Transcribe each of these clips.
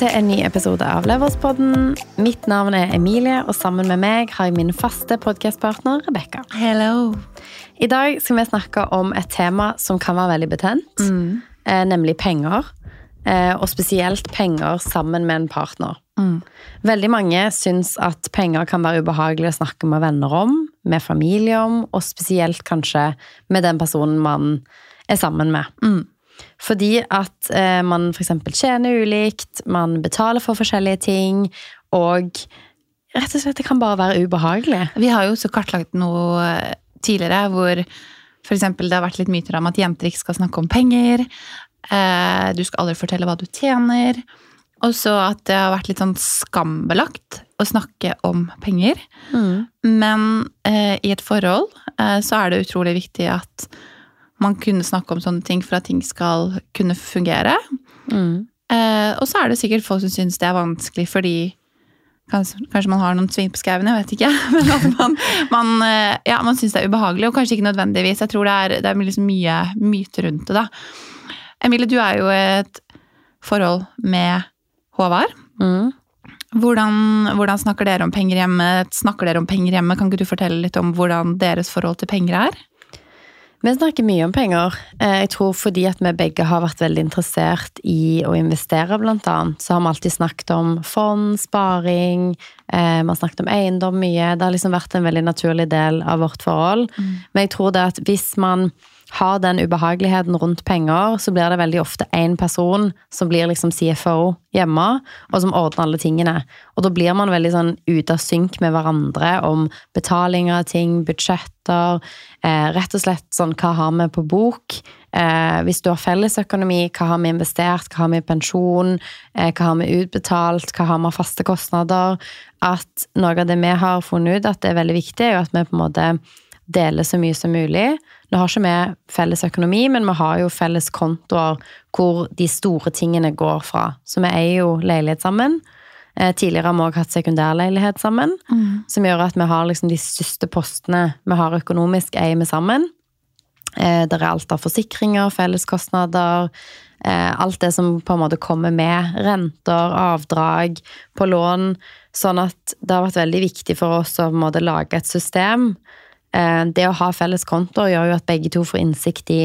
Til en ny episode av Leverspodden. Mitt navn er Emilie, og sammen med meg har jeg min faste podkastpartner Rebekka. Hello. I dag skal vi snakke om et tema som kan være veldig betent, eh, nemlig penger. Eh, og spesielt penger sammen med en partner. Veldig mange syns at penger kan være ubehagelig å snakke med venner om, med familie om, og spesielt kanskje med den personen man er sammen med. Fordi at eh, man f.eks. tjener ulikt, man betaler for forskjellige ting, og rett og slett det kan bare være ubehagelig. Vi har jo også kartlagt noe eh, tidligere hvor for eksempel det har vært litt myter om at jenter ikke skal snakke om penger. Eh, du skal aldri fortelle hva du tjener. Og så at det har vært litt sånn skambelagt å snakke om penger. Men eh, i et forhold eh, så er det utrolig viktig at man kunne snakke om sånne ting for at ting skal kunne fungere. Eh, og så er det sikkert folk som syns det er vanskelig fordi kanskje, kanskje man har noen sving på skauen, jeg vet ikke. Men at man, man, eh, ja, man syns det er ubehagelig, og kanskje ikke nødvendigvis. Jeg tror det er, det er liksom mye myter rundt det. da. Emilie, du er jo i et forhold med Håvard. Mm. Hvordan, hvordan snakker dere om penger hjemme? Snakker dere om penger hjemme? Kan ikke du fortelle litt om hvordan deres forhold til penger er? Vi snakker mye om penger. Eh, Jeg tror fordi at vi begge har vært veldig interessert i å investere, blant annet, så har vi alltid snakket om fond, sparing, eh, vi har snakket om eiendom mye. Det har liksom vært en veldig naturlig del av vårt forhold. Men jeg tror det at hvis man har den ubehageligheten rundt penger, så blir det veldig ofte én person som blir liksom CFO hjemme, og som ordner alle tingene. Og da blir man veldig sånn ute av synk med hverandre om betaling av ting, budsjetter, eh, rett og slett sånn hva har vi på bok? Eh, hvis du har fellesøkonomi, hva har vi investert, hva har vi i pensjon, eh, hva har vi utbetalt, hva har vi av faste kostnader? At noe av det vi har funnet ut at det er veldig viktig, er jo at vi på en måte deler så mye som mulig. Nå har ikke vi felles økonomi, men vi har jo felles kontoer hvor de store tingene går fra. Så vi eier jo leilighet sammen. Eh, Tidligere har vi også hatt sekundærleilighet sammen, som gjør at vi har liksom de største postene vi har økonomisk, eier vi sammen. Eh, Det er alt av forsikringer, felleskostnader, eh, alt det som på en måte kommer med. Renter, avdrag på lån. Sånn at det har vært veldig viktig for oss å på en måte lage et system. Eh, Det å ha felles kontoer gjør jo at begge to får innsikt i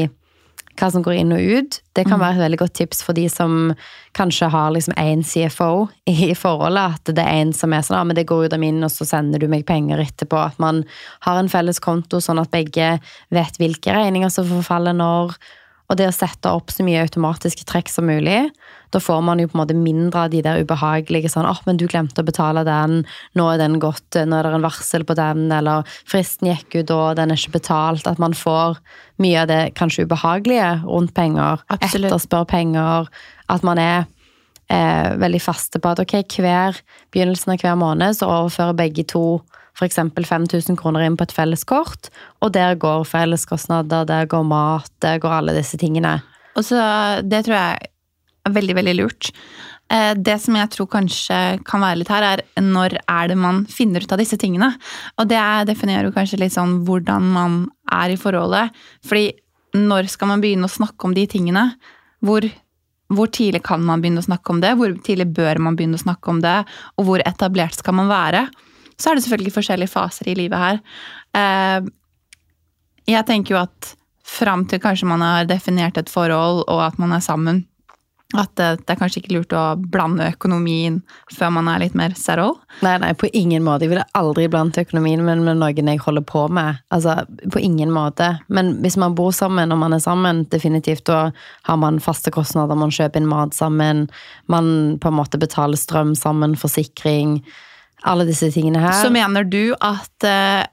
hva som går inn og ut. Det kan være et veldig godt tips for de som kanskje har liksom én CFO i forholdet. At det er en som er sånn ja, men det går ut av min, og så sender du meg penger etterpå. At man har en felles konto, sånn at begge vet hvilke regninger som forfaller når. Og det å sette opp så mye automatiske trekk som mulig, da får man jo på en måte mindre av de der ubehagelige sånn åh, men du glemte å betale den, nå er den gått, nå er det en varsel på den, eller fristen gikk ut da, den er ikke betalt. At man får mye av det kanskje ubehagelige rundt penger. Absolutt. Etterspør penger. At man er eh, veldig faste på at ok, hver begynnelsen av hver måned så overfører begge to f.eks. 5000 kroner inn på et felleskort, og der går felleskostnader, der går mat, der går alle disse tingene. Og så, Det tror jeg er veldig, veldig lurt. Eh, Det som jeg tror kanskje kan være litt her, er når er det man finner ut av disse tingene? Og det er- definerer jo kanskje litt sånn hvordan man er i forholdet. Fordi når skal man begynne å snakke om de tingene? Hvor, hvor tidlig kan man begynne å snakke om det? Hvor tidlig bør man begynne å snakke om det? Og hvor etablert skal man være? Så er det selvfølgelig forskjellige faser i livet her. Eh, Jeg tenker jo at fram til kanskje man har definert et forhold, og at man er sammen, at det, er kanskje ikke lurt å blande økonomien før man er litt mer settle. Nei, nei, på ingen måte. Jeg ville aldri blandet økonomien min med noen jeg holder på med. Altså, på ingen måte. Men hvis man bor sammen og man er sammen, definitivt, da har man faste kostnader, man kjøper inn mat sammen, man på en måte betaler strøm sammen, forsikring, alle disse tingene her. Så mener du at eh,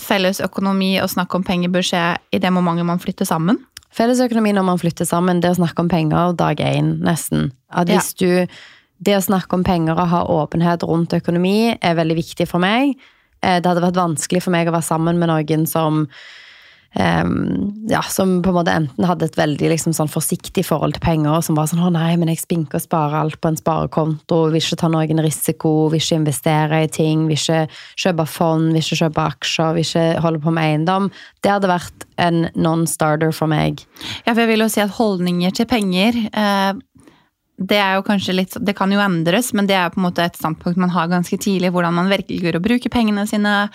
felles økonomi og snakk om penger bør skje i det momentet man flytter sammen? Fellesøkonomi når man flytter sammen, det å snakke om penger dag én, nesten. At Ja. du Det å snakke om penger og ha åpenhet rundt økonomi er veldig viktig for meg. Eh, Det hadde vært vanskelig for meg å være sammen med noen som em, ja, som på en måte enten hadde et veldig liksom, sånn forsiktig forhold til penger, som var sånn 'Å nei, men jeg spinker og sparer alt på en sparekonto', vil ikke ta noen risiko, vil ikke investere i ting, vil ikke kjøpe fond, vil ikke kjøpe aksjer, vil ikke holde på med eiendom. Det hadde vært en non-starter for meg. Ja, for jeg vil jo si at holdninger til penger eh, det er jo kanskje litt Det kan jo endres, men det er på en måte et standpunkt man har ganske tidlig. Hvordan man velger å bruke pengene sine,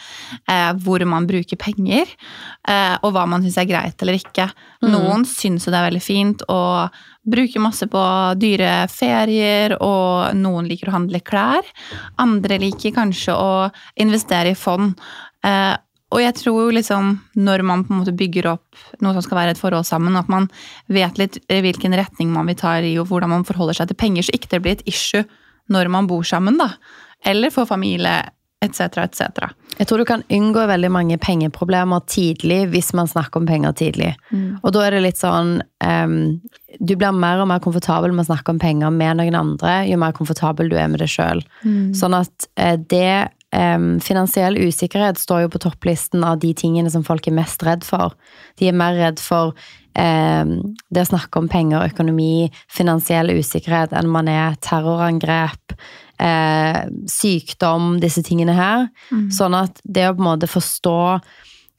eh, hvor man bruker penger, eh, og hva man syns er greit eller ikke. Mm. Noen syns jo det er veldig fint å bruke masse på dyre ferier, og noen liker å handle klær. Andre liker kanskje å investere i fond. Eh, og jeg tror jo liksom, når man på en måte bygger opp noe som skal være et forhold sammen, at man vet litt eh, hvilken retning man vil ta i, og hvordan man forholder seg til penger, så ikke det blir et issue når man bor sammen, da. Eller får familie, etc., etc. Jeg tror du kan unngå veldig mange pengeproblemer tidlig hvis man snakker om penger tidlig. Mm. Og da er det litt sånn um, Du blir mer og mer komfortabel med å snakke om penger med noen andre jo mer komfortabel du er med det sjøl. Mm. Sånn at uh, det Um, finansiell usikkerhet står jo på topplisten av de tingene som folk er mest redd for. De er mer redd for um, det å snakke om penger, økonomi, finansiell usikkerhet enn man er terrorangrep, uh, sykdom, disse tingene her. Mm. Sånn at det å på en måte forstå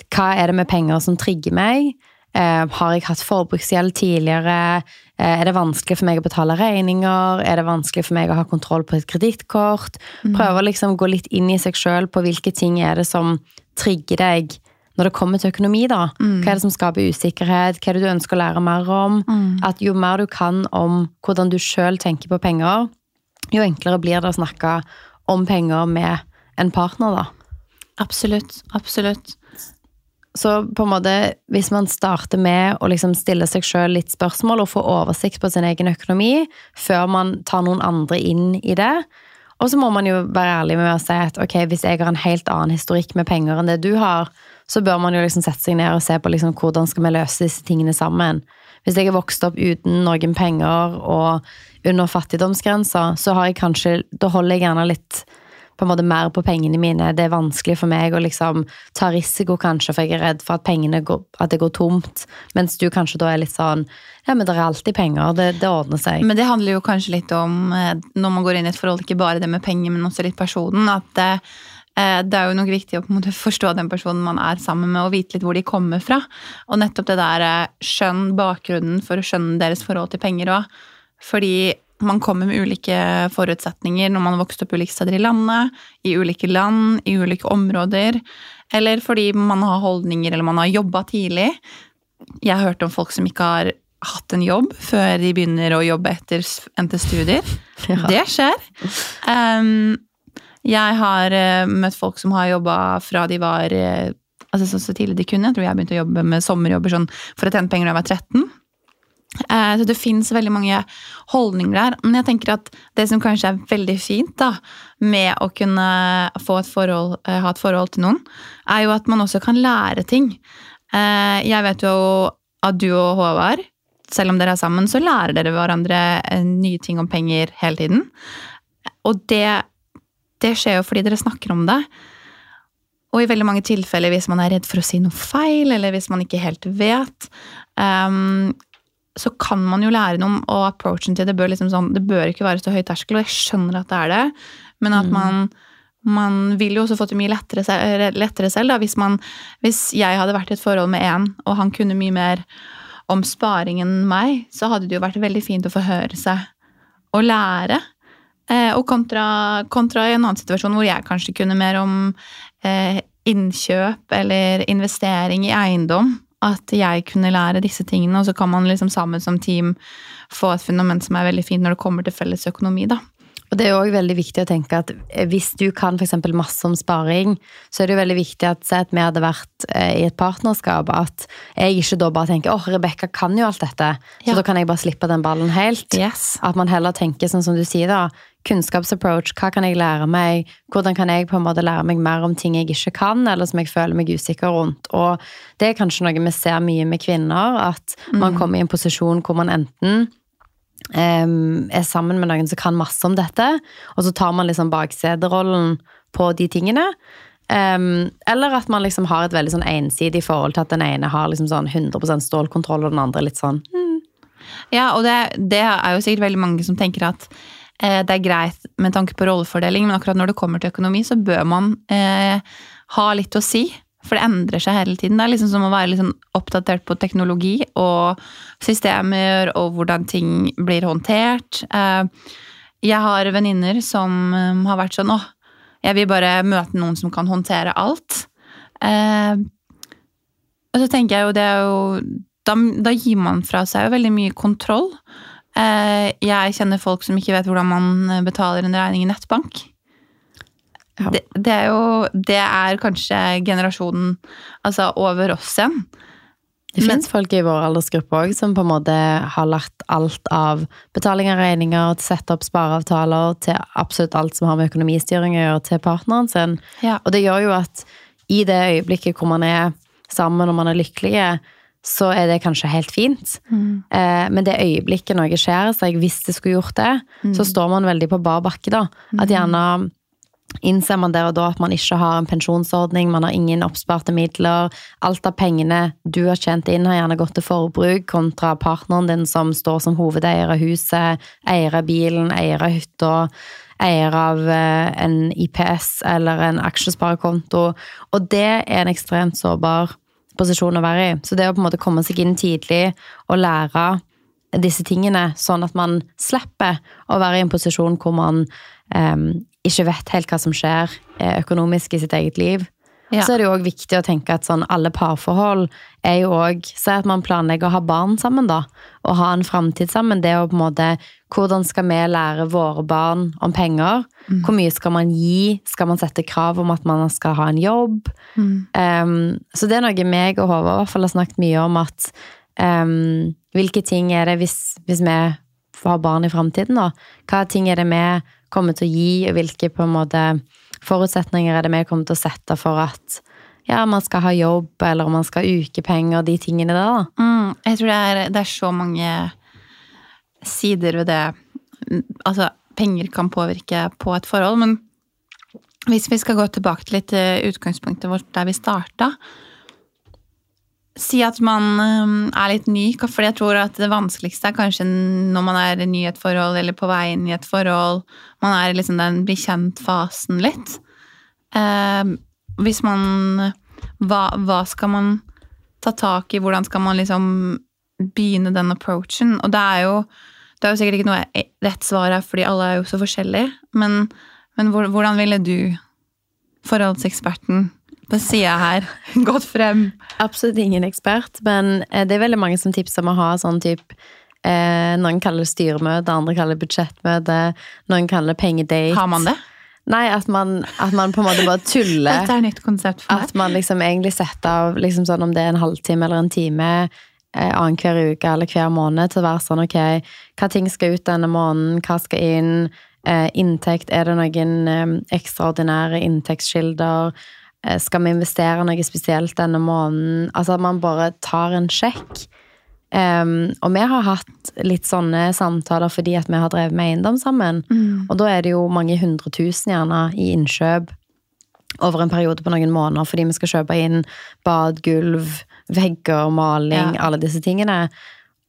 hva er det med penger som trigger meg, har jeg hatt forbruksgjeld tidligere, Eh, er det vanskelig for meg å betale regninger? Er det vanskelig for meg å ha kontroll på et kredittkort? Mm. Prøve å liksom gå litt inn i seg sjøl på hvilke ting er det som trigger deg når det kommer til økonomi. da. Mm. Hva er det som skaper usikkerhet? Hva er det du ønsker å lære mer om? Mm. At Jo mer du kan om hvordan du sjøl tenker på penger, jo enklere blir det å snakke om penger med en partner. da. Absolutt. Absolutt. Så på en måte, hvis man starter med å liksom stille seg sjøl litt spørsmål og få oversikt på sin egen økonomi før man tar noen andre inn i det Og så må man jo være ærlig med å si at ok, hvis jeg har en helt annen historikk med penger enn det du har, så bør man jo liksom sette seg ned og se på liksom hvordan skal vi løse disse tingene sammen. Hvis jeg er vokst opp uten noen penger og under fattigdomsgrensa, så har jeg kanskje Da holder jeg gjerne litt på en måte mer på pengene mine. Det er vanskelig for meg å liksom ta risiko, kanskje, for jeg er redd for at pengene går, at det går tomt. Mens du kanskje da er litt sånn Ja, men det er alltid penger. Det, det ordner seg. Men det handler jo kanskje litt om, eh, når man går inn i et forhold, ikke bare det med penger, men også litt personen. at det, eh, det er jo nok viktig å på en måte forstå den personen man er sammen med, og vite litt hvor de kommer fra. Og nettopp det der eh, skjønn bakgrunnen for å skjønne deres forhold til penger òg. Fordi man kommer med ulike forutsetninger når man har vokst opp ulike steder i landet, i ulike land, i ulike områder, eller fordi man har holdninger eller man har jobba tidlig. Jeg har hørt om folk som ikke har hatt en jobb før de begynner å jobbe etter endte studier. Ja. Det skjer. Um, jeg har uh, møtt folk som har jobba fra de var uh, altså så, så, tidlig de kunne. Jeg tror jeg begynte å jobbe med sommerjobber sånn, for å tjene penger da jeg var 13. Eh, så det fins veldig mange holdninger der. Men jeg tenker at det som kanskje er veldig fint da, med å kunne få et forhold, eh, ha et forhold til noen, er jo at man også kan lære ting. Eh, jeg vet jo at du og Håvard, selv om dere er sammen, så lærer dere hverandre nye ting om penger hele tiden. Og det, det skjer jo fordi dere snakker om det. Og i veldig mange tilfeller hvis man er redd for å si noe feil, eller hvis man ikke helt vet, um, så kan man jo lære noe om, og approachen til det bør liksom sånn, det bør ikke være så høy terskel, og jeg skjønner at det er det, men at mm. man, man vil jo også få det mye lettere, lettere selv. Da. Hvis, man, hvis jeg hadde vært i et forhold med en, og han kunne mye mer om sparing enn meg, så hadde det jo vært veldig fint å få høre seg og lære. Eh, og kontra, kontra, i en annen situasjon hvor jeg kanskje kunne mer om eh, innkjøp eller investering i eiendom at jeg kunne lære disse tingene, og så kan man liksom sammen som team få et fundament som er veldig fint når det kommer til felles økonomi. da. Og det er òg veldig viktig å tenke at eh, hvis du kan f.eks. masse om sparing, så er det jo veldig viktig at se at vi hadde vært eh, i et partnerskap, at jeg ikke da bare tenker åh, oh, Rebekka kan jo alt dette, så ja. da kan jeg bare slippe den ballen helt. Yes. At man heller tenker sånn som du sier, da. Kunnskapsapproach. Hva kan jeg lære meg? Hvordan kan jeg på en måte lære meg mer om ting jeg ikke kan, eller som jeg føler meg usikker rundt? Og det er kanskje noe vi ser mye med kvinner, at man mm. kommer i en posisjon hvor man enten um, er sammen med noen som kan masse om dette, og så tar man liksom baksederollen på de tingene. Um, eller at man liksom har et veldig sånn ensidig forhold til at den ene har liksom sånn 100% stålkontroll, og den andre litt sånn hmm. Ja, og det, det, er jo sikkert veldig mange som tenker at det er greit med tanke på rollefordeling, men akkurat når det kommer til økonomi, så bør man eh, ha litt å si. For det endrer seg hele tiden. Det er liksom som å være liksom oppdatert på teknologi og systemer og hvordan ting blir håndtert. Eh, jeg har venninner som um, har vært sånn Å, jeg vil bare møte noen som kan håndtere alt. Eh, og så tenker jeg jo det er jo da, da gir man fra seg jo veldig mye kontroll. Eh, jeg kjenner folk som ikke vet hvordan man betaler en regning i nettbank. Ja. Det, det er jo Det er kanskje generasjonen altså over oss igjen. Det fins folk i vår aldersgruppe òg som på en måte har lært alt av betaling av regninger til å sette opp spareavtaler til absolutt alt som har med økonomistyring å gjøre, til partneren sin. Ja. Og det gjør jo at i det øyeblikket hvor man er sammen og man er lykkelige, så er det kanskje helt fint. Eh, men det øyeblikket noe skjer så jeg hvis det skulle gjort det, så står man veldig på bar bakke, da. At gjerne innser man der og da at man ikke har en pensjonsordning, man har ingen oppsparte midler. Alt av pengene du har tjent inn, har gjerne gått til forbruk, kontra partneren din som står som hovedeier av huset, eier av bilen, eier av hytta, eier av eh, en IPS eller en aksjesparekonto. Og det er en ekstremt sårbar posisjon å være i. Så det å på en måte komme seg inn tidlig og lære disse tingene, sånn at man slipper å være i en posisjon hvor man um, ikke vet helt hva som skjer eh, økonomisk i sitt eget liv. Ja. Så er det jo òg viktig å tenke at sånn alle parforhold er jo òg Si at man planlegger å ha barn sammen, da, og ha en framtid sammen. Det er jo på en måte Hvordan skal vi lære våre barn om penger? Hvor mye skal man gi? Skal man sette krav om at man skal ha en jobb? Um, så det er noe meg og Håvard i hvert fall har snakket mye om at um, Hvilke ting er det hvis, hvis vi får barn i framtiden, da? Hva ting er det vi kommer til å gi, og hvilke på en måte forutsetninger er det vi kommer til å sette for at ja, man skal ha jobb, eller om man skal ha ukepenger, de tingene der, da. Mm, jeg tror det er, det er så mange sider ved det. Altså, penger kan påvirke på et forhold, men hvis vi skal gå tilbake til litt eh, utgangspunktet vårt der vi starta Si at man eh, er litt ny, for jeg tror at det vanskeligste er kanskje når man er ny i et forhold, eller på vei inn i et forhold. Man er i liksom den bli kjent-fasen litt. Eh, hvis man hva, hva skal man ta tak i? Hvordan skal man liksom begynne den approachen? Og det er jo, det er jo sikkert ikke noe rett svar her, fordi alle er jo så forskjellige. Men, men hvordan ville du, forholdseksperten på sida her, gått frem? Absolutt ingen ekspert, men eh, det er veldig mange som tipser om å ha sånn type eh, Noen kaller det styremøte, andre kaller det budsjettmøte, noen kaller det pengedate. Har man det? Nei, at man, at man på en måte bare tuller. Dette er nytt konsept for meg. At man liksom egentlig setter av liksom sånn om det er en halvtime eller en time eh, annenhver uke eller hver måned til å være sånn ok, hva ting skal ut denne måneden, hva skal inn, eh, inntekt, er det noen eh, ekstraordinære inntektskilder, skal vi investere noe spesielt denne måneden, altså at man bare tar en sjekk. Um, og vi har hatt litt sånne samtaler fordi at vi har drevet med eiendom sammen. Og da er det jo mange hundre tusen gjerne i innkjøp over en periode på noen måneder, fordi vi skal kjøpe inn bad, gulv, vegger, maling, Ja. alle disse tingene.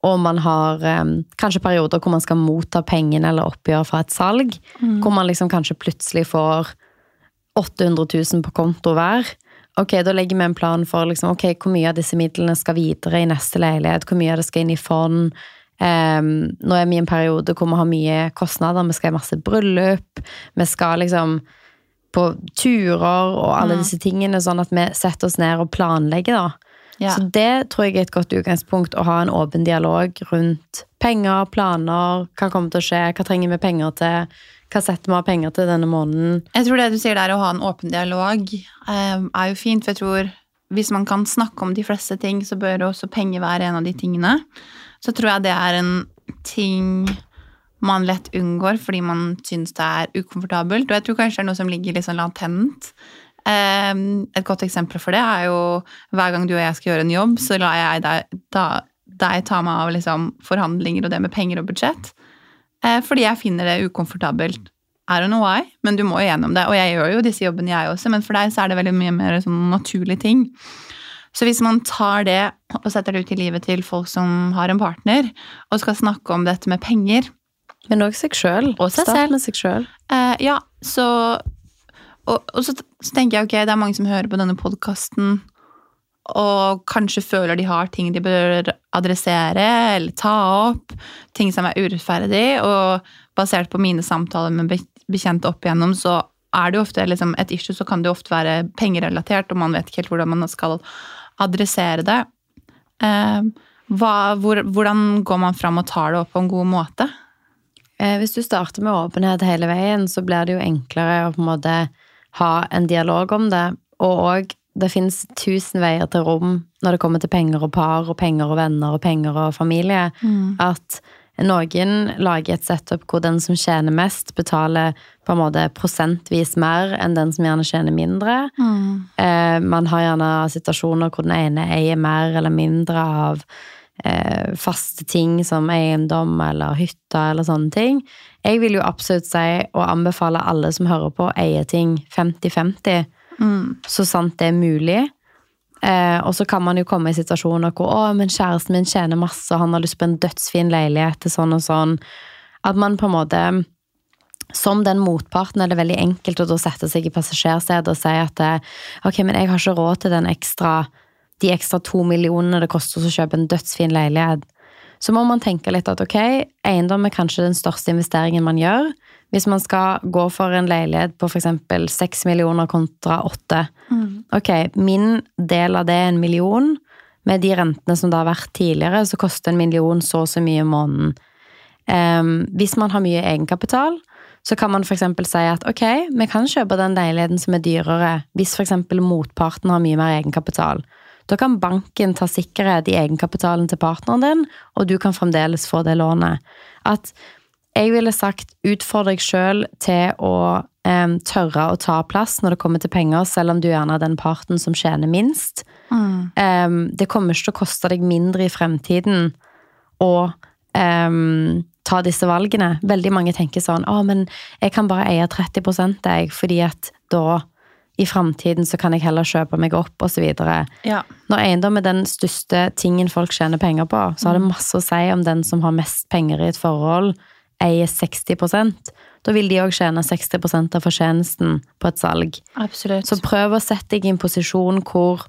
Og man har um, kanskje perioder hvor man skal motta pengene eller oppgjør fra et salg, hvor man liksom kanskje plutselig får 800 000 på konto hver. Ok, da legger vi en plan for liksom, ok, hvor mye av disse midlene skal videre i neste leilighet, hvor mye av det skal inn i fond. Um, nå er vi i en periode hvor vi har mye kostnader, vi skal i masse bryllup, vi skal liksom på turer og alle Mm. disse tingene, sånn at vi setter oss ned og planlegger, da. Ja. Så det tror jeg er et godt utgangspunkt, å ha en åpen dialog rundt penger, planer, hva kommer til å skje, hva trenger vi penger til, hva setter vi av penger til denne måneden. Jeg tror det du sier der, å ha en åpen dialog, eh, er jo fint. For jeg tror hvis man kan snakke om de fleste ting, så bør også penger være en av de tingene. Så tror jeg det er en ting man lett unngår fordi man syns det er ukomfortabelt. Og jeg tror kanskje det er noe som ligger litt sånn latent. Eh, Et godt eksempel for det er jo hver gang du og jeg skal gjøre en jobb, så lar jeg deg, da, deg ta meg av liksom forhandlinger og det med penger og budsjett. Eh, Fordi jeg finner det ukomfortabelt. I don't know why, men du må jo gjennom det. Og jeg gjør jo disse jobbene, jeg også, men for deg så er det veldig mye mer sånn naturlig ting. Så hvis man tar det og setter det ut i livet til folk som har en partner, og skal snakke om dette med penger Men òg seg sjøl. Og seg selv. med seg sjøl. eh, Ja, så og, og så, så tenker jeg ok, det er mange som hører på denne podkasten og kanskje føler de har ting de bør adressere eller ta opp. Ting som er urettferdig. Og basert på mine samtaler med bekjente opp igjennom, så er det jo ofte liksom, et issue, så kan det jo ofte være pengerelatert, og man vet ikke helt hvordan man skal adressere det. Eh, hva, hvor, hvordan går man fram og tar det opp på en god måte? Eh, hvis du starter med åpenhet hele veien, så blir det jo enklere å på en måte ha en dialog om det. Og òg det finnes tusen veier til rom når det kommer til penger og par og penger og venner og penger og familie. Mm. At noen lager et setup hvor den som tjener mest, betaler på en måte prosentvis mer enn den som gjerne tjener mindre. Mm. Eh, man har gjerne situasjoner hvor den ene eier mer eller mindre av eh, faste ting som eiendom eller hytter eller sånne ting. Jeg vil jo absolutt si og anbefale alle som hører på, å eie ting 50-50 Mm. Så sant det er mulig. Eh, og så kan man jo komme i situasjoner hvor å, men kjæresten min tjener masse, og han har lyst på en dødsfin leilighet til sånn og sånn. At man på en måte Som den motparten er det veldig enkelt å da sette seg i passasjersetet og si at eh, ok, men jeg har ikke råd til den ekstra, de ekstra to millionene det koster å kjøpe en dødsfin leilighet. Så må man tenke litt at ok, eiendom er kanskje den største investeringen man gjør. Hvis man skal gå for en leilighet på f.eks. 6 millioner kontra 8 mm. Ok, min del av det er en million. Med de rentene som det har vært tidligere, så koster en million så og så mye i måneden. Um, hvis man har mye egenkapital, så kan man f.eks. si at ok, vi kan kjøpe den leiligheten som er dyrere, hvis f.eks. motparten har mye mer egenkapital. Da kan banken ta sikkerhet i egenkapitalen til partneren din, og du kan fremdeles få det lånet. At jeg ville sagt utfordre deg sjøl til å um, tørre å ta plass når det kommer til penger, selv om du gjerne er den parten som tjener minst. Mm. Um, det kommer ikke til å koste deg mindre i fremtiden å um, ta disse valgene. Veldig mange tenker sånn å, men jeg kan bare eie 30% jeg, fordi at da i framtiden så kan jeg heller kjøpe meg opp, osv. Ja. Når eiendom er den største tingen folk tjener penger på, så har det mm. masse å si om den som har mest penger i et forhold, eier 60% da vil de òg tjene 60% av fortjenesten på et salg. Absolutt. Så prøv å sette deg i en posisjon hvor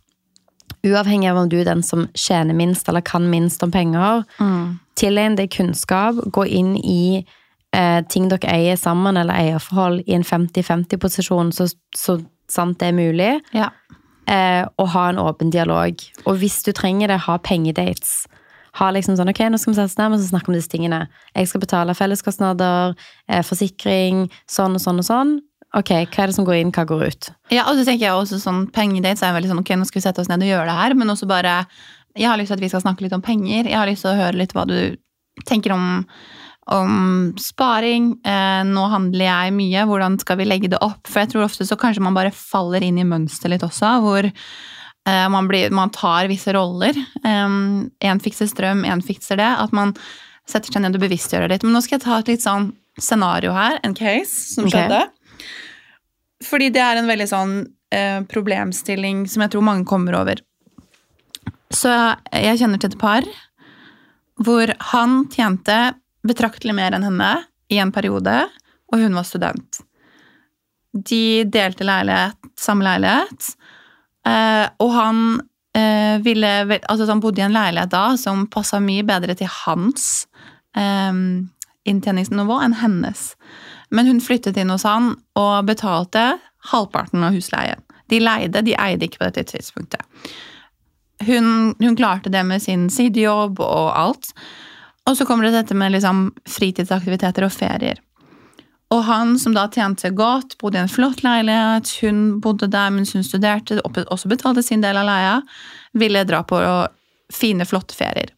Uavhengig av om du er den som tjener minst eller kan minst om penger, mm. tilegn deg kunnskap, gå inn i eh, ting dere eier sammen, eller eierforhold, i en 50-50-posisjon, så, så, sant det er mulig. Ja. Eh, og ha en åpen dialog. Og hvis du trenger det, ha pengedates ha liksom sånn Ok, nå skal vi sette oss ned og snakke om disse tingene. Jeg skal betale felleskostnader, eh, forsikring, sånn og sånn og sånn. Ok, hva er det som går inn, hva går ut? Ja, og så tenker jeg også sånn Pengedates er veldig sånn ok, nå skal vi sette oss ned og gjøre det her, men også bare Jeg har lyst til at vi skal snakke litt om penger. Jeg har lyst til å høre litt hva du tenker om om sparing. Eh, nå handler jeg mye. Hvordan skal vi legge det opp? For jeg tror ofte så kanskje man bare faller inn i mønster litt også, hvor man, blir, man, tar visse roller. Én fikser strøm, én fikser det. At man setter seg ned og bevisstgjør litt. Men nå skal jeg ta et litt sånn scenario her, en case som skjedde. Fordi det er en veldig sånn eh, problemstilling som jeg tror mange kommer over. Så jeg kjenner til et par hvor han tjente betraktelig mer enn henne i en periode, og hun var student. De delte leilighet, samme leilighet. Uh, og han uh, ville Altså, han bodde i en leilighet da som passa mye bedre til hans um, inntjeningsnivå enn hennes. Men hun flyttet inn hos han og betalte halvparten av husleien. De leide, de eide ikke på dette tidspunktet. Hun, hun klarte det med sin sidejobb og alt. Og så kommer det dette med liksom fritidsaktiviteter og ferier. Og han som da tjente godt, bodde i en flott leilighet, hun bodde der mens hun studerte, også betalte sin del av leia, ville dra på fine, flotte ferier.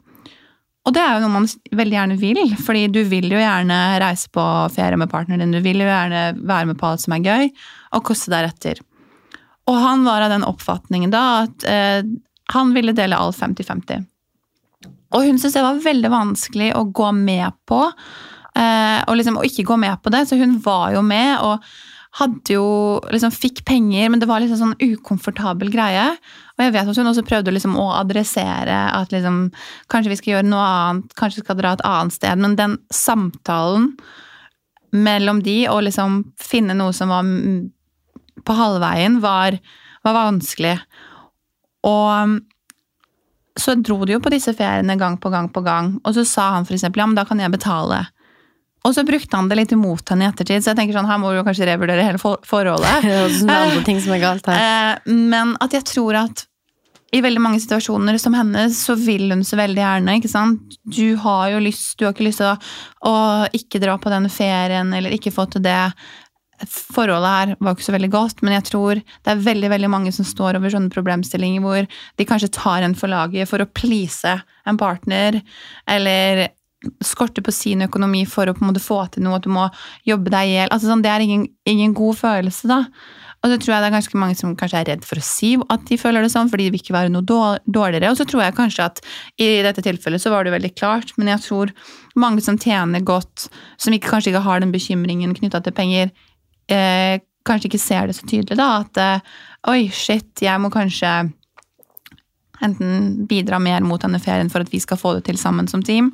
Og det er jo noe man veldig gjerne vil, fordi du vil jo gjerne reise på ferie med partneren din, du vil jo gjerne være med på alt som er gøy, og koste deretter. Og han var av den oppfatningen da at eh, han ville dele alt 50-50. Og hun syntes det var veldig vanskelig å gå med på og liksom og ikke gå med på det. Så hun var jo med og hadde jo liksom fikk penger, men det var liksom sånn ukomfortabel greie. Og jeg vet at hun også prøvde liksom å adressere at liksom, kanskje vi skal gjøre noe annet, kanskje vi skal dra et annet sted. Men den samtalen mellom de, og liksom finne noe som var på halvveien var, var vanskelig. Og så dro de jo på disse feriene gang på gang på gang, og så sa han eksempel ja, men da kan jeg betale. Og så brukte han det litt imot henne i ettertid, så jeg tenker sånn, her må du kanskje revurdere hele for forholdet. Det er andre ting som er galt her. Eh, Men at jeg tror at i veldig mange situasjoner som hennes, så vil hun så veldig gjerne. ikke sant? Du har jo lyst, du har ikke lyst til å, å ikke dra på den ferien, eller ikke få til det. Forholdet her var ikke så veldig godt, men jeg tror det er veldig veldig mange som står over sånne problemstillinger hvor de kanskje tar en for laget for å please en partner, eller skorter på sin økonomi for å på en måte få til noe, at du må jobbe deg i hjel. Altså, sånn, det er ingen, ingen god følelse, da. Og så tror jeg det er ganske mange som kanskje er redd for å si at de føler det sånn, fordi de vil ikke være noe dårligere. Og så tror jeg kanskje at i dette tilfellet så var det veldig klart, men jeg tror mange som tjener godt, som ikke, kanskje ikke har den bekymringen knytta til penger, eh, kanskje ikke ser det så tydelig, da. At eh, oi, shit, jeg må kanskje enten bidra mer mot denne ferien for at vi skal få det til sammen som team,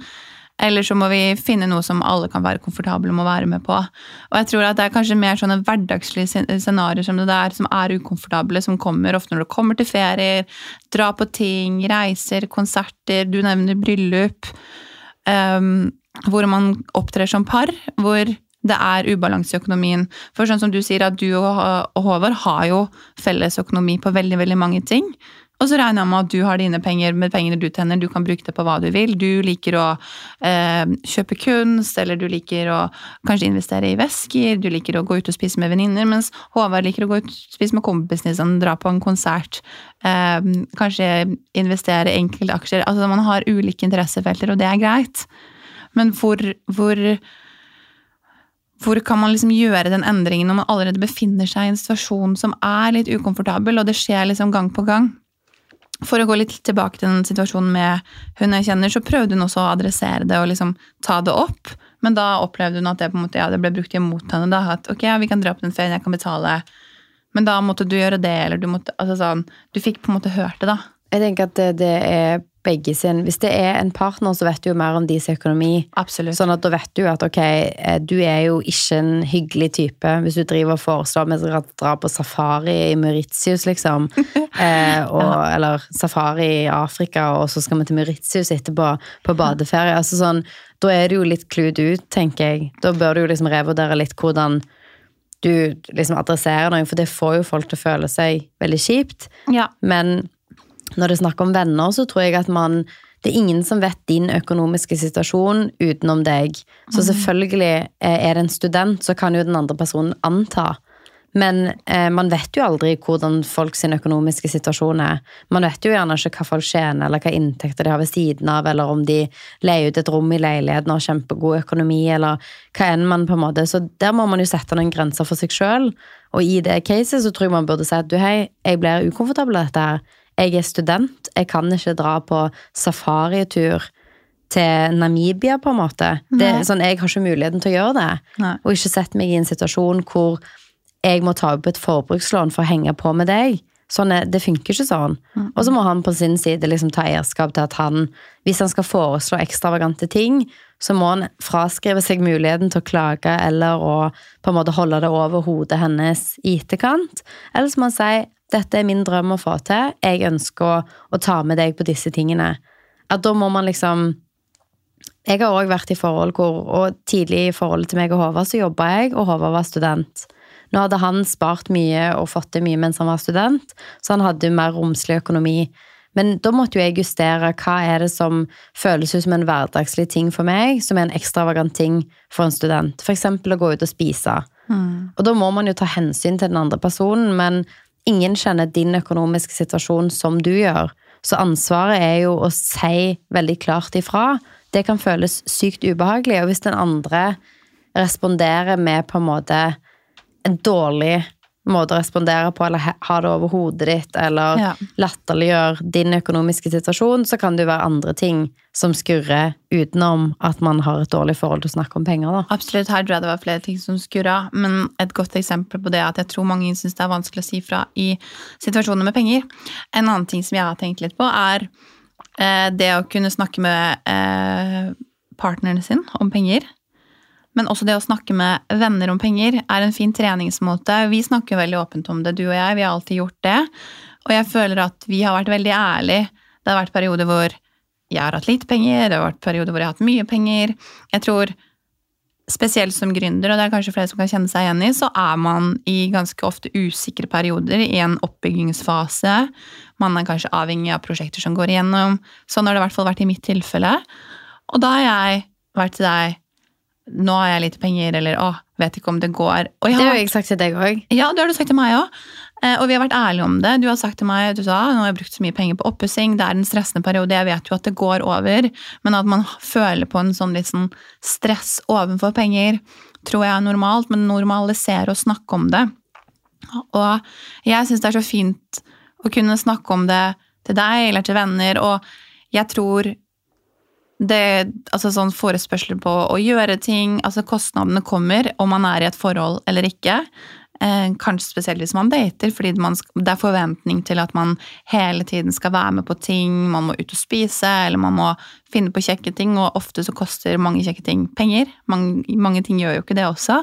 eller så må vi finne noe som alle kan være komfortable med å være med på. Og jeg tror at det er kanskje mer sånne hverdagslige scen- scenarioer som det der, som er ukomfortable, som kommer ofte når det kommer til ferier, dra på ting, reiser, konserter, du nevner bryllup, um, hvor man opptrer som par, hvor det er ubalanse i økonomien. For sånn som du sier, at du og Håvard har jo felles økonomi på veldig, veldig mange ting. Og så regner jeg med at du har dine penger med pengene du tjener, du kan bruke det på hva du vil. Du liker å eh, kjøpe kunst, eller du liker å kanskje investere i vesker, du liker å gå ut og spise med venninner, mens Håvard liker å gå ut og spise med kompisene sine, dra på en konsert, eh, kanskje investere i enkelte aksjer. Altså man har ulike interessefelter, og det er greit. Men hvor, hvor hvor kan man liksom gjøre den endringen når man allerede befinner seg i en situasjon som er litt ukomfortabel, og det skjer liksom gang på gang? For å gå litt tilbake til den situasjonen med hun jeg kjenner, så prøvde hun også å adressere det og liksom ta det opp. Men da opplevde hun at det på en måte, ja, det ble brukt imot henne. da, At ok, vi kan dra på den ferien, jeg kan betale. Men da måtte du gjøre det, eller du måtte altså sånn, Du fikk på en måte hørt det, da. Jeg tenker at det, det er begge sin Hvis det er en partner, så vet du jo mer om deres økonomi. Absolutt. Sånn at da vet du at ok, eh, du er jo ikke en hyggelig type hvis du driver og foreslår at vi skal dra på safari i Mauritius, liksom. eh, og, Eller safari i Afrika, og så skal vi til Mauritius etterpå på badeferie. Altså sånn, da er du jo litt clued ut, tenker jeg. Da bør du jo liksom revurdere litt hvordan du liksom adresserer noe, for det får jo folk til å føle seg veldig kjipt. Ja. Men når det er snakk om venner, så tror jeg at man Det er ingen som vet din økonomiske situasjon utenom deg. Så selvfølgelig eh, er det en student, så kan jo den andre personen anta. Men eh, man vet jo aldri hvordan folk sin økonomiske situasjon er. Man vet jo gjerne ikke hva folk tjener, eller hva inntekter de har ved siden av, eller om de leier ut et rom i leiligheten og har kjempegod økonomi, eller hva enn man på en måte Så der må man jo sette noen grenser for seg sjøl. Og i det caset så tror jeg man burde si at du, hei, jeg blir ukomfortabel av dette her. Jeg er student, jeg kan ikke dra på safaritur til Namibia, på en måte. Det, sånn, jeg har ikke muligheten til å gjøre det. Nei. Og ikke sette meg i en situasjon hvor jeg må ta opp et forbrukslån for å henge på med deg. Sånn er, det funker ikke sånn. Og så må han på sin side liksom ta eierskap til at han, hvis han skal foreslå ekstravagante ting, så må han fraskrive seg muligheten til å klage eller å på en måte holde det over hodet hennes i etterkant. Eller så må han si dette er min drøm å få til, jeg ønsker å, å ta med deg på disse tingene. At da må man liksom Jeg har òg vært i forhold hvor, og tidlig i forholdet til meg og Håvard så jobba jeg, og Håvard var student. Nå hadde han spart mye og fått til mye mens han var student, så han hadde mer romslig økonomi. Men da måtte jo jeg justere hva er det som føles ut som en hverdagslig ting for meg, som er en ekstravagant ting for en student. Eksempel å gå ut og spise. Og da må man jo ta hensyn til den andre personen, men ingen kjenner din økonomiske situasjon som du gjør. Så ansvaret er jo å si veldig klart ifra. Det kan føles sykt ubehagelig, og hvis den andre responderer med på en måte en dårlig måte å respondere på, eller ha det over hodet ditt, eller Ja. latterliggjør din økonomiske situasjon, så kan det jo være andre ting som skurrer utenom at man har et dårlig forhold til å snakke om penger, da. Absolutt, her tror jeg det var flere ting som skurra, men et godt eksempel på det er at jeg tror mange syns det er vanskelig å si fra i situasjoner med penger. En annen ting som jeg har tenkt litt på, er eh, det å kunne snakke med eh, partneren sin om penger. Men også det å snakke med venner om penger er en fin treningsmåte. Vi snakker veldig åpent om det, du og jeg. Vi har alltid gjort det. Og jeg føler at vi har vært veldig ærlige. Det har vært perioder hvor jeg har hatt lite penger, det har vært perioder hvor jeg har hatt mye penger. Jeg tror spesielt som gründer, og det er kanskje flere som kan kjenne seg igjen i, så er man i ganske ofte usikre perioder i en oppbyggingsfase. Man er kanskje avhengig av prosjekter som går igjennom. Sånn har det i hvert fall vært i mitt tilfelle. Og da har jeg vært til deg Nå har jeg lite penger, eller å, vet ikke om det går. det har jeg sagt til deg òg. Ja, det har du sagt til meg òg. Eh, og vi har vært ærlige om det. Du har sagt til meg du sa, nå har jeg brukt så mye penger på oppussing, det er en stressende periode, jeg vet jo at det går over, men at man føler på en sånn litt sånn stress overfor penger, tror jeg er normalt, men normalisere å snakke om det. Og jeg syns det er så fint å kunne snakke om det til deg eller til venner, og jeg tror det, altså sånn forespørsler på å gjøre ting, altså kostnadene kommer om man er i et forhold eller ikke. Eh, kanskje spesielt hvis man dater, fordi man, det er forventning til at man hele tiden skal være med på ting, man må ut og spise, eller man må finne på kjekke ting, og ofte så koster mange kjekke ting penger. Mange, mange ting gjør jo ikke det også.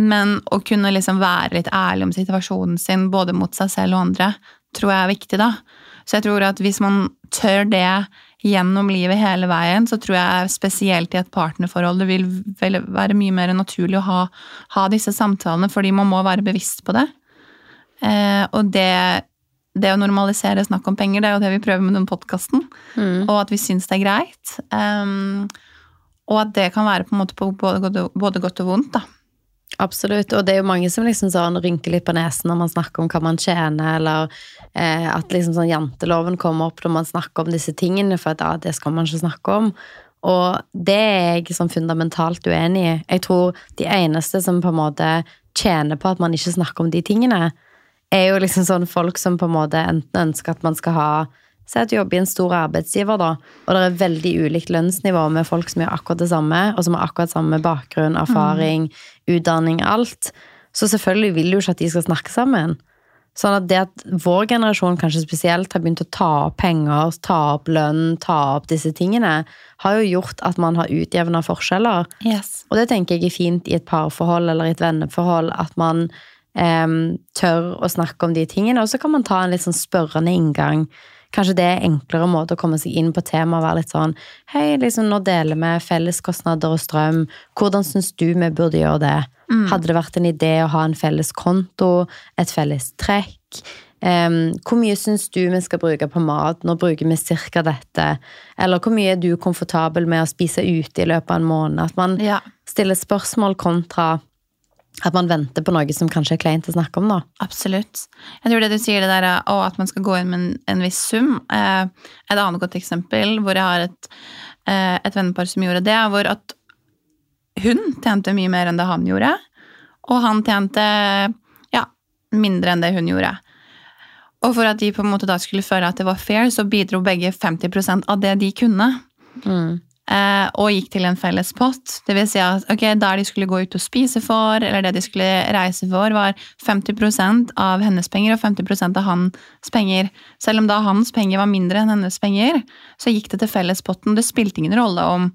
Men å kunne liksom være litt ærlig om situasjonen sin, både mot seg selv og andre, tror jeg er viktig, da. Så jeg tror at hvis man tør det gjennom livet hele veien, så tror jeg spesielt i et partnerforhold det vil være mye mer naturlig å ha, ha disse samtalene, fordi man må være bevisst på det. Eh, og det, det, å normalisere snakk om penger, det er jo det vi prøver med den podkasten. Mm. Og at vi syns det er greit. Um, og at det kan være på en måte på både, både godt og vondt. da. Absolutt, og det er jo mange som liksom sånn rynker litt på nesen når man snakker om hva man tjener, eller eh, at liksom sånn janteloven kommer opp når man snakker om disse tingene, for at ja, det skal man ikke snakke om. Og det er jeg sånn fundamentalt uenig i. Jeg tror de eneste som på en måte tjener på at man ikke snakker om de tingene, er jo liksom sånn folk som på en måte enten ønsker at man skal ha Si at du jobber i en stor arbeidsgiver, da, og det er veldig ulikt lønnsnivå med folk som gjør akkurat det samme, og som har akkurat samme bakgrunn, erfaring, mm. utdanning, alt. Så selvfølgelig vil du ikke at de skal snakke sammen. Sånn at det at vår generasjon kanskje spesielt har begynt å ta opp penger, ta opp lønn, ta opp disse tingene, har jo gjort at man har utjevna forskjeller. Yes. Og det tenker jeg er fint i et parforhold eller i et venneforhold, at man eh, tør å snakke om de tingene. Og så kan man ta en litt sånn spørrende inngang Kanskje det er enklere måte å komme seg inn på temaet og være litt sånn Hei, liksom, nå deler vi felleskostnader og strøm. Hvordan syns du vi burde gjøre det? Mm. Hadde det vært en idé å ha en felles konto? Et felles trekk? Um, hvor mye syns du vi skal bruke på mat? Nå bruker vi cirka dette. Eller hvor mye er du komfortabel med å spise ute i løpet av en måned? At man ja. stiller spørsmål kontra at man venter på noe som kanskje er kleint å snakke om, da. Absolutt. Jeg tror det du sier det der og at man skal gå inn med en, en viss sum. Eh, et annet godt eksempel hvor jeg har et, eh, et vennepar som gjorde det, hvor at hun tjente mye mer enn det han gjorde. Og han tjente ja, mindre enn det hun gjorde. Og for at de på en måte da skulle føle at det var fair, så bidro begge 50% av det de kunne. Mm. Eh, og gikk til en felles pott. Det vil si at ok, der de skulle gå ut og spise for, eller det de skulle reise for, var 50% av hennes penger og 50% av hans penger. Selv om da hans penger var mindre enn hennes penger, så gikk det til fellespotten. Det spilte ingen rolle om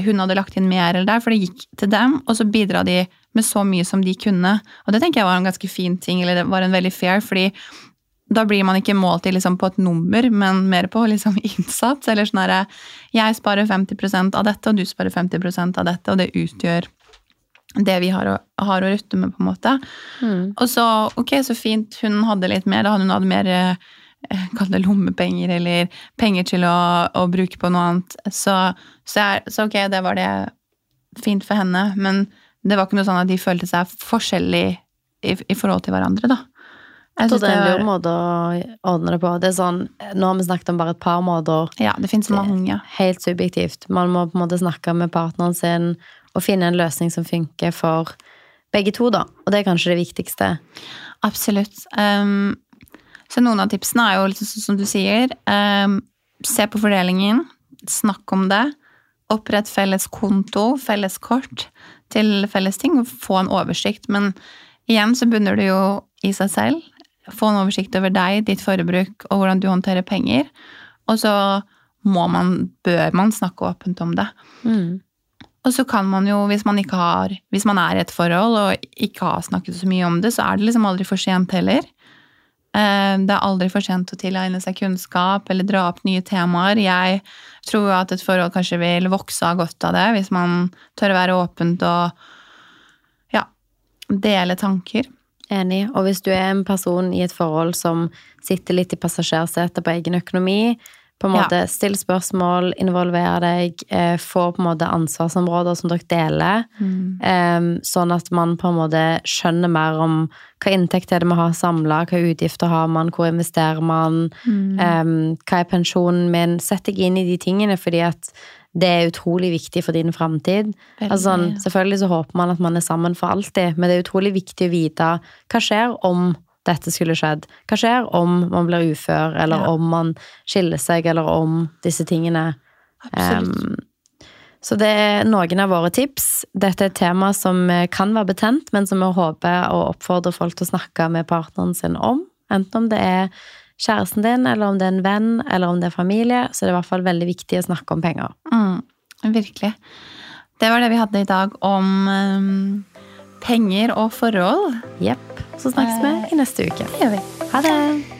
hun hadde lagt inn mer eller der, for det gikk til dem, og så bidra de med så mye som de kunne. Og det tenker jeg var en ganske fin ting, eller det var en veldig fair, fordi da blir man ikke målt i liksom på et nummer, men mer på liksom innsats. Eller sånn herre Jeg sparer 50% av dette, og du sparer 50% av dette, og det utgjør det vi har å, har å rutte med, på en måte. Mm. Og så, ok, så fint, hun hadde litt mer. Da hadde hun hatt mer eh, Kall det lommepenger, eller penger til å, å bruke på noe annet. Så, så, jeg, så, ok, det var det fint for henne. Men det var ikke noe sånn at de følte seg forskjellig i, i forhold til hverandre, da. Jeg tror det er en lur måte å ordne det på. Det er sånn, Nå har vi snakket om bare et par måter. Ja, det finnes mange. Helt subjektivt. Man må på en måte snakke med partneren sin og finne en løsning som funker for begge to, da. Og det er kanskje det viktigste. Absolutt. Um, så noen av tipsene er jo liksom som du sier. Um, se på fordelingen. Snakk om det. Opprett felles konto, felles kort til felles ting. og Få en oversikt. Men igjen så bunner det jo i seg selv få en oversikt over deg, ditt forbruk og hvordan du håndterer penger. Og så må man, bør man snakke åpent om det. Mm. Og så kan man jo, hvis man ikke har Hvis man er i et forhold og ikke har snakket så mye om det, så er det liksom aldri for sent heller. Eh, Det er aldri for sent å tilegne seg kunnskap eller dra opp nye temaer. Jeg tror jo at et forhold kanskje vil vokse av godt av det, hvis man tør å være åpent og ja, dele tanker. Enig. Og hvis du er en person i et forhold som sitter litt i passasjersetet på egen økonomi, på en Ja. måte still spørsmål, involver deg, eh, få på en måte ansvarsområder som dere deler, eh, sånn at man på en måte skjønner mer om hva inntekt er det vi har samla, hva utgifter har man, hvor investerer man, eh, hva er pensjonen min. Sett deg inn i de tingene, fordi at det er utrolig viktig for din framtid. Altså, sånn, selvfølgelig så håper man at man er sammen for alltid, men det er utrolig viktig å vite hva skjer om dette skulle skjedd. Hva skjer om man blir ufør, eller Ja. om man skiller seg, eller om disse tingene. Um, så det er noen av våre tips. Dette er et tema som eh, kan være betent, men som vi håper og oppfordrer folk til å snakke med partneren sin om. Enten om det er kjæresten din, eller om det er en venn, eller om det er familie, så det er i hvert fall veldig viktig å snakke om penger. Mm, virkelig. Det var det vi hadde i dag om um, penger og forhold. Jepp. Så snakkes vi i neste uke. Det gjør vi. Ha det!